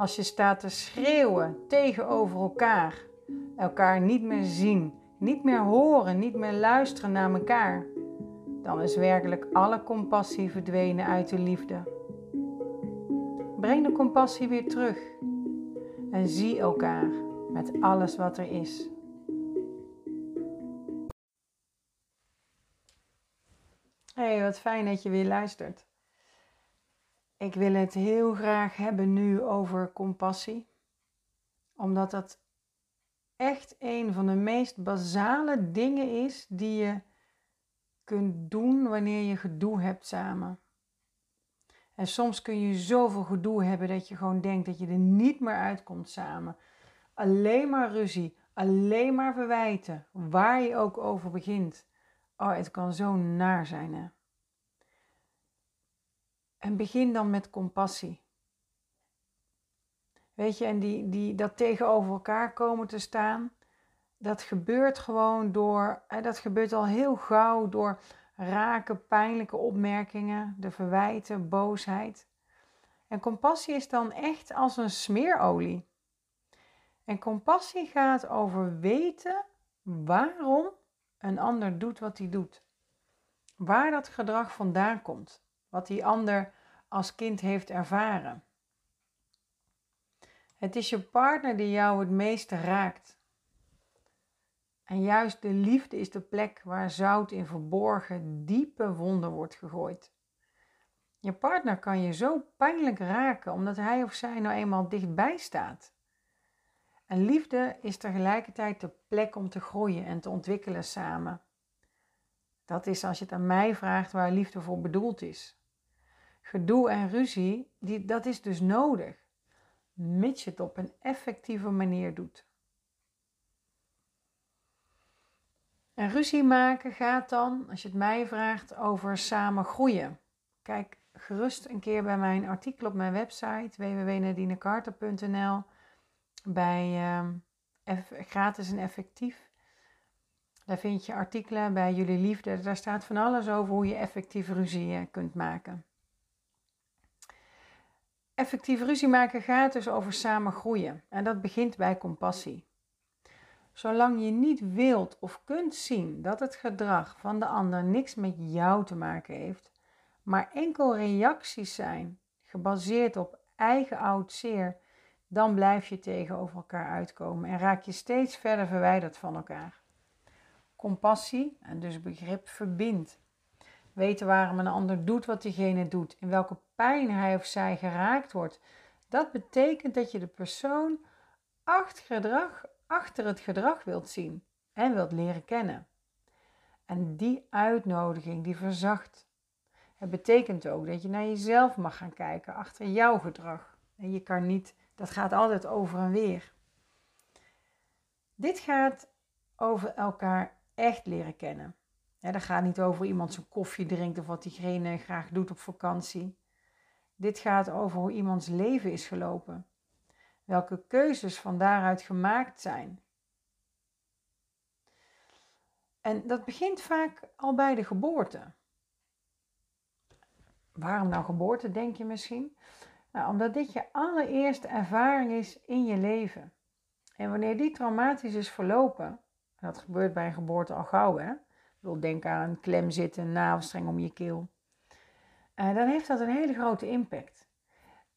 Als je staat te schreeuwen tegenover elkaar, elkaar niet meer zien, niet meer horen, niet meer luisteren naar elkaar, dan is werkelijk alle compassie verdwenen uit de liefde. Breng de compassie weer terug en zie elkaar met alles wat er is. Hey, wat fijn dat je weer luistert. Ik wil het heel graag hebben nu over compassie, omdat dat echt een van de meest basale dingen is die je kunt doen wanneer je gedoe hebt samen. En soms kun je zoveel gedoe hebben dat je gewoon denkt dat je er niet meer uitkomt samen. Alleen maar ruzie, alleen maar verwijten, waar je ook over begint. Oh, het kan zo naar zijn, hè? En begin dan met compassie. Weet je, en die, die, dat tegenover elkaar komen te staan, dat gebeurt gewoon door, dat gebeurt al heel gauw door raken, pijnlijke opmerkingen, de verwijten, boosheid. En compassie is dan echt als een smeerolie. En compassie gaat over weten waarom een ander doet wat hij doet. Waar dat gedrag vandaan komt. Wat die ander als kind heeft ervaren. Het is je partner die jou het meeste raakt. En juist de liefde is de plek waar zout in verborgen, diepe wonden wordt gegooid. Je partner kan je zo pijnlijk raken omdat hij of zij nou eenmaal dichtbij staat. En liefde is tegelijkertijd de plek om te groeien en te ontwikkelen samen. Dat is als je het aan mij vraagt waar liefde voor bedoeld is. Gedoe en ruzie, die, dat is dus nodig, mits je het op een effectieve manier doet. En ruzie maken gaat dan, als je het mij vraagt, over samen groeien. Kijk gerust een keer bij mijn artikel op mijn website www.nadinecarter.nl bij uh, gratis en effectief. Daar vind je artikelen bij jullie liefde. Daar staat van alles over hoe je effectief ruzie eh, kunt maken. Effectief ruzie maken gaat dus over samen groeien. En dat begint bij compassie. Zolang je niet wilt of kunt zien dat het gedrag van de ander niks met jou te maken heeft, maar enkel reacties zijn gebaseerd op eigen oud zeer, dan blijf je tegenover elkaar uitkomen en raak je steeds verder verwijderd van elkaar. Compassie, en dus begrip, verbindt. Weten waarom een ander doet wat diegene doet, in welke pijn hij of zij geraakt wordt, dat betekent dat je de persoon achter, gedrag, achter het gedrag wilt zien en wilt leren kennen. En die uitnodiging die verzacht. Het betekent ook dat je naar jezelf mag gaan kijken achter jouw gedrag. En je kan niet, dat gaat altijd over en weer. Dit gaat over elkaar echt leren kennen. Ja, dat gaat niet over iemand zijn koffie drinkt of wat diegene graag doet op vakantie. Dit gaat over hoe iemands leven is gelopen. Welke keuzes van daaruit gemaakt zijn. En dat begint vaak al bij de geboorte. Waarom nou geboorte, denk je misschien? Nou, omdat dit je allereerste ervaring is in je leven. En wanneer die traumatisch is verlopen, en dat gebeurt bij een geboorte al gauw, hè? Wil denken aan klem zitten, navelstreng om je keel. Uh, dan heeft dat een hele grote impact.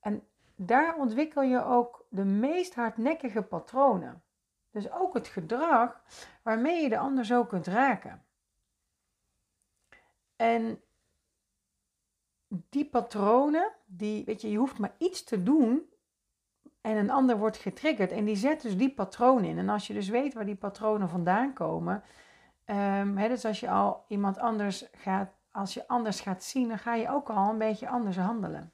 En daar ontwikkel je ook de meest hardnekkige patronen. Dus ook het gedrag waarmee je de ander zo kunt raken. En die patronen, die, weet je, je hoeft maar iets te doen en een ander wordt getriggerd en die zet dus die patronen in. En als je dus weet waar die patronen vandaan komen, um, dus als je al iemand anders gaat, als je anders gaat zien, dan ga je ook al een beetje anders handelen.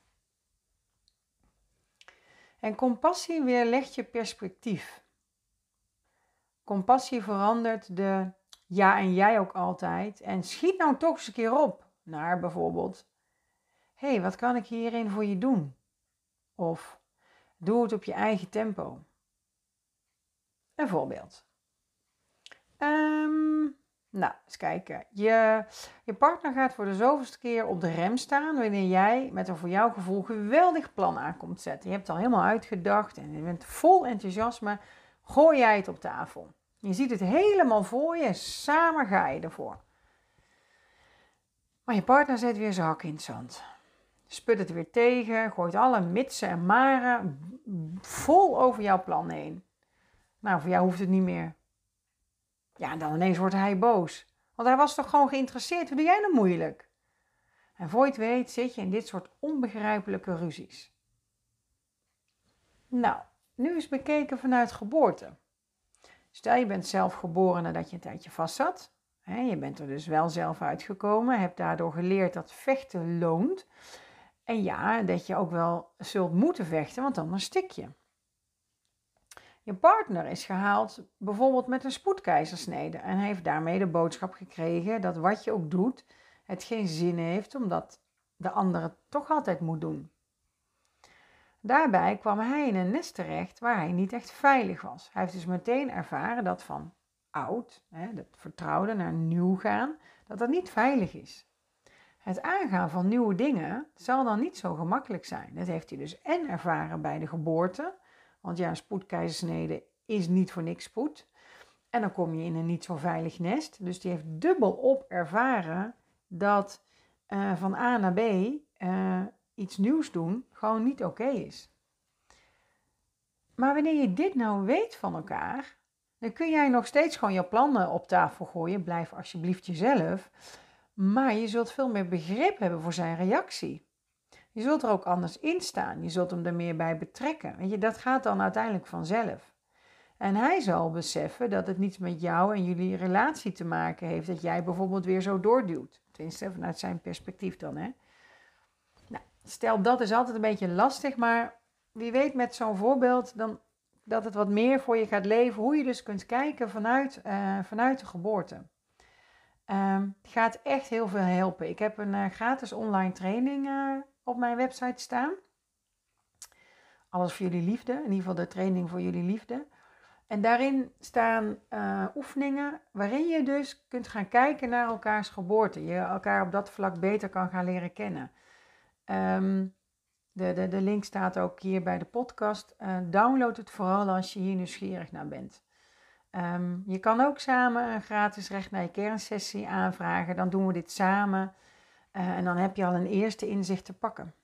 En compassie weerlegt je perspectief. Compassie verandert de ja en jij ook altijd. En schiet nou toch eens een keer op naar bijvoorbeeld: hé, hey, wat kan ik hierin voor je doen? Of doe het op je eigen tempo. Een voorbeeld. Um, Nou, eens kijken. Je, je partner gaat voor de zoveelste keer op de rem staan wanneer jij met een voor jouw gevoel geweldig plan aankomt zetten. Je hebt het al helemaal uitgedacht en je bent vol enthousiasme. Gooi jij het op tafel. Je ziet het helemaal voor je, samen ga je ervoor. Maar je partner zet weer zijn hak in het zand. Sput het weer tegen, gooit alle mitsen en maren vol over jouw plan heen. Nou, voor jou hoeft het niet meer. Ja, en dan ineens wordt hij boos. Want hij was toch gewoon geïnteresseerd. Hoe doe jij nou moeilijk? En voor je het weet zit je in dit soort onbegrijpelijke ruzies. Nou, nu is bekeken vanuit geboorte. Stel je bent zelf geboren nadat je een tijdje vast zat. Je bent er dus wel zelf uitgekomen, hebt daardoor geleerd dat vechten loont. En ja, dat je ook wel zult moeten vechten, want anders stik je. Je partner is gehaald bijvoorbeeld met een spoedkeizersnede en heeft daarmee de boodschap gekregen dat wat je ook doet, het geen zin heeft omdat de ander het toch altijd moet doen. Daarbij kwam hij in een nest terecht waar hij niet echt veilig was. Hij heeft dus meteen ervaren dat van oud, hè, dat vertrouwde naar nieuw gaan, dat dat niet veilig is. Het aangaan van nieuwe dingen zal dan niet zo gemakkelijk zijn. Dat heeft hij dus en ervaren bij de geboorte, want ja, spoedkeizersnede is niet voor niks spoed. En dan kom je in een niet zo veilig nest. Dus die heeft dubbel op ervaren dat uh, van A naar B uh, iets nieuws doen gewoon niet oké is. Maar wanneer je dit nou weet van elkaar, dan kun jij nog steeds gewoon je plannen op tafel gooien. Blijf alsjeblieft jezelf. Maar je zult veel meer begrip hebben voor zijn reactie. Je zult er ook anders in staan. Je zult hem er meer bij betrekken. Weet je, dat gaat dan uiteindelijk vanzelf. En hij zal beseffen dat het niets met jou en jullie relatie te maken heeft. Dat jij bijvoorbeeld weer zo doorduwt. Tenminste, vanuit zijn perspectief dan. Hè? Nou, stel, dat is altijd een beetje lastig. Maar wie weet met zo'n voorbeeld dan, dat het wat meer voor je gaat leven. Hoe je dus kunt kijken vanuit, uh, vanuit de geboorte. Um, gaat echt heel veel helpen. Ik heb een uh, gratis online training uh, op mijn website staan. Alles voor jullie liefde, in ieder geval de training voor jullie liefde. En daarin staan uh, oefeningen waarin je dus kunt gaan kijken naar elkaars geboorte. Je elkaar op dat vlak beter kan gaan leren kennen. Um, de, de, de link staat ook hier bij de podcast. download het vooral als je hier nieuwsgierig naar bent. Um, je kan ook samen een gratis recht naar je kernsessie aanvragen. Dan doen we dit samen en dan heb je al een eerste inzicht te pakken.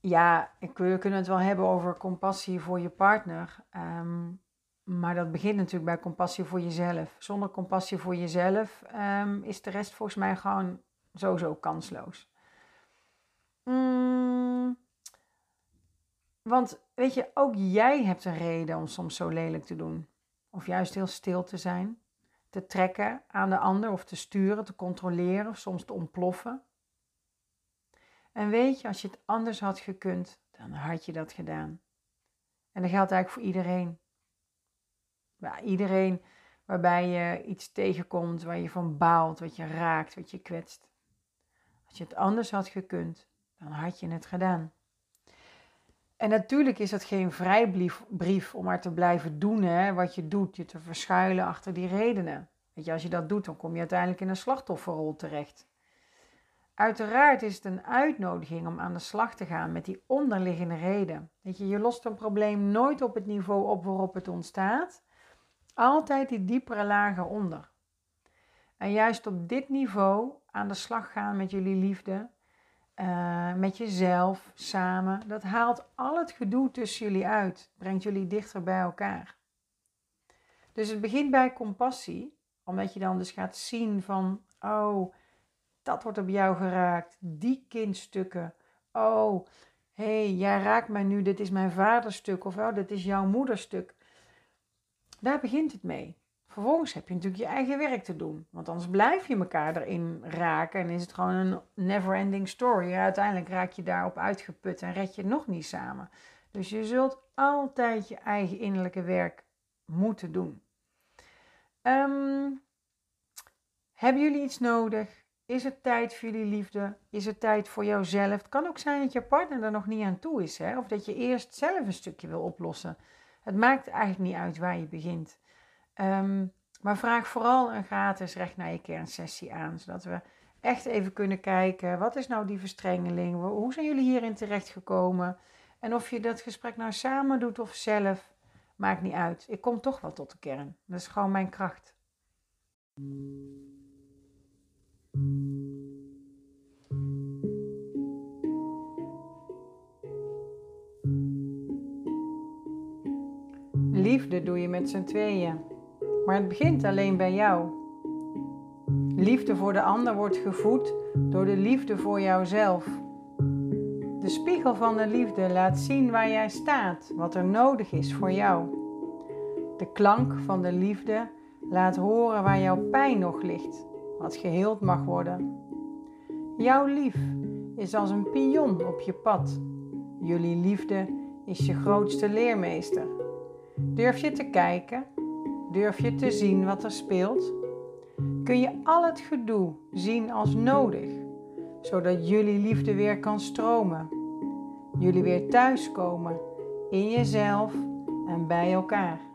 Ja, we kunnen het wel hebben over compassie voor je partner. Um, maar dat begint natuurlijk bij compassie voor jezelf. Zonder compassie voor jezelf um, is de rest volgens mij gewoon sowieso kansloos. Mm, want weet je, ook jij hebt een reden om soms zo lelijk te doen. Of juist heel stil te zijn. Te trekken aan de ander of te sturen, te controleren of soms te ontploffen. En weet je, als je het anders had gekund, dan had je dat gedaan. En dat geldt eigenlijk voor iedereen. Iedereen waarbij je iets tegenkomt, waar je van baalt, wat je raakt, wat je kwetst. Als je het anders had gekund, dan had je het gedaan. En natuurlijk is dat geen vrijbrief om maar te blijven doen hè, wat je doet, je te verschuilen achter die redenen. Weet je, als je dat doet, dan kom je uiteindelijk in een slachtofferrol terecht. Uiteraard is het een uitnodiging om aan de slag te gaan met die onderliggende reden. Weet je, je lost een probleem nooit op het niveau op waarop het ontstaat. Altijd die diepere lagen onder. En juist op dit niveau aan de slag gaan met jullie liefde, uh, met jezelf samen. Dat haalt al het gedoe tussen jullie uit, brengt jullie dichter bij elkaar. Dus het begint bij compassie, omdat je dan dus gaat zien van, oh, dat wordt op jou geraakt, die kindstukken. Oh, hé, hey, jij raakt mij nu, dit is mijn vaderstuk of oh, dit is jouw moederstuk. Daar begint het mee. Vervolgens heb je natuurlijk je eigen werk te doen. Want anders blijf je elkaar erin raken en is het gewoon een never-ending story. Uiteindelijk raak je daarop uitgeput en red je het nog niet samen. Dus je zult altijd je eigen innerlijke werk moeten doen. Um, hebben jullie iets nodig? Is het tijd voor jullie liefde? Is het tijd voor jouzelf? Het kan ook zijn dat je partner er nog niet aan toe is. Hè? Of dat je eerst zelf een stukje wil oplossen. Het maakt eigenlijk niet uit waar je begint. Ehm, maar vraag vooral een gratis recht naar je kernsessie aan, zodat we echt even kunnen kijken, wat is nou die verstrengeling? Hoe zijn jullie hierin terechtgekomen? En of je dat gesprek nou samen doet of zelf, maakt niet uit. Ik kom toch wel tot de kern. Dat is gewoon mijn kracht. Liefde doe je met z'n tweeën, maar het begint alleen bij jou. Liefde voor de ander wordt gevoed door de liefde voor jouzelf. De spiegel van de liefde laat zien waar jij staat, wat er nodig is voor jou. De klank van de liefde laat horen waar jouw pijn nog ligt, wat geheeld mag worden. Jouw lief is als een pion op je pad. Jullie liefde is je grootste leermeester. Durf je te kijken? Durf je te zien wat er speelt? Kun je al het gedoe zien als nodig, zodat jullie liefde weer kan stromen? Jullie weer thuiskomen in jezelf en bij elkaar.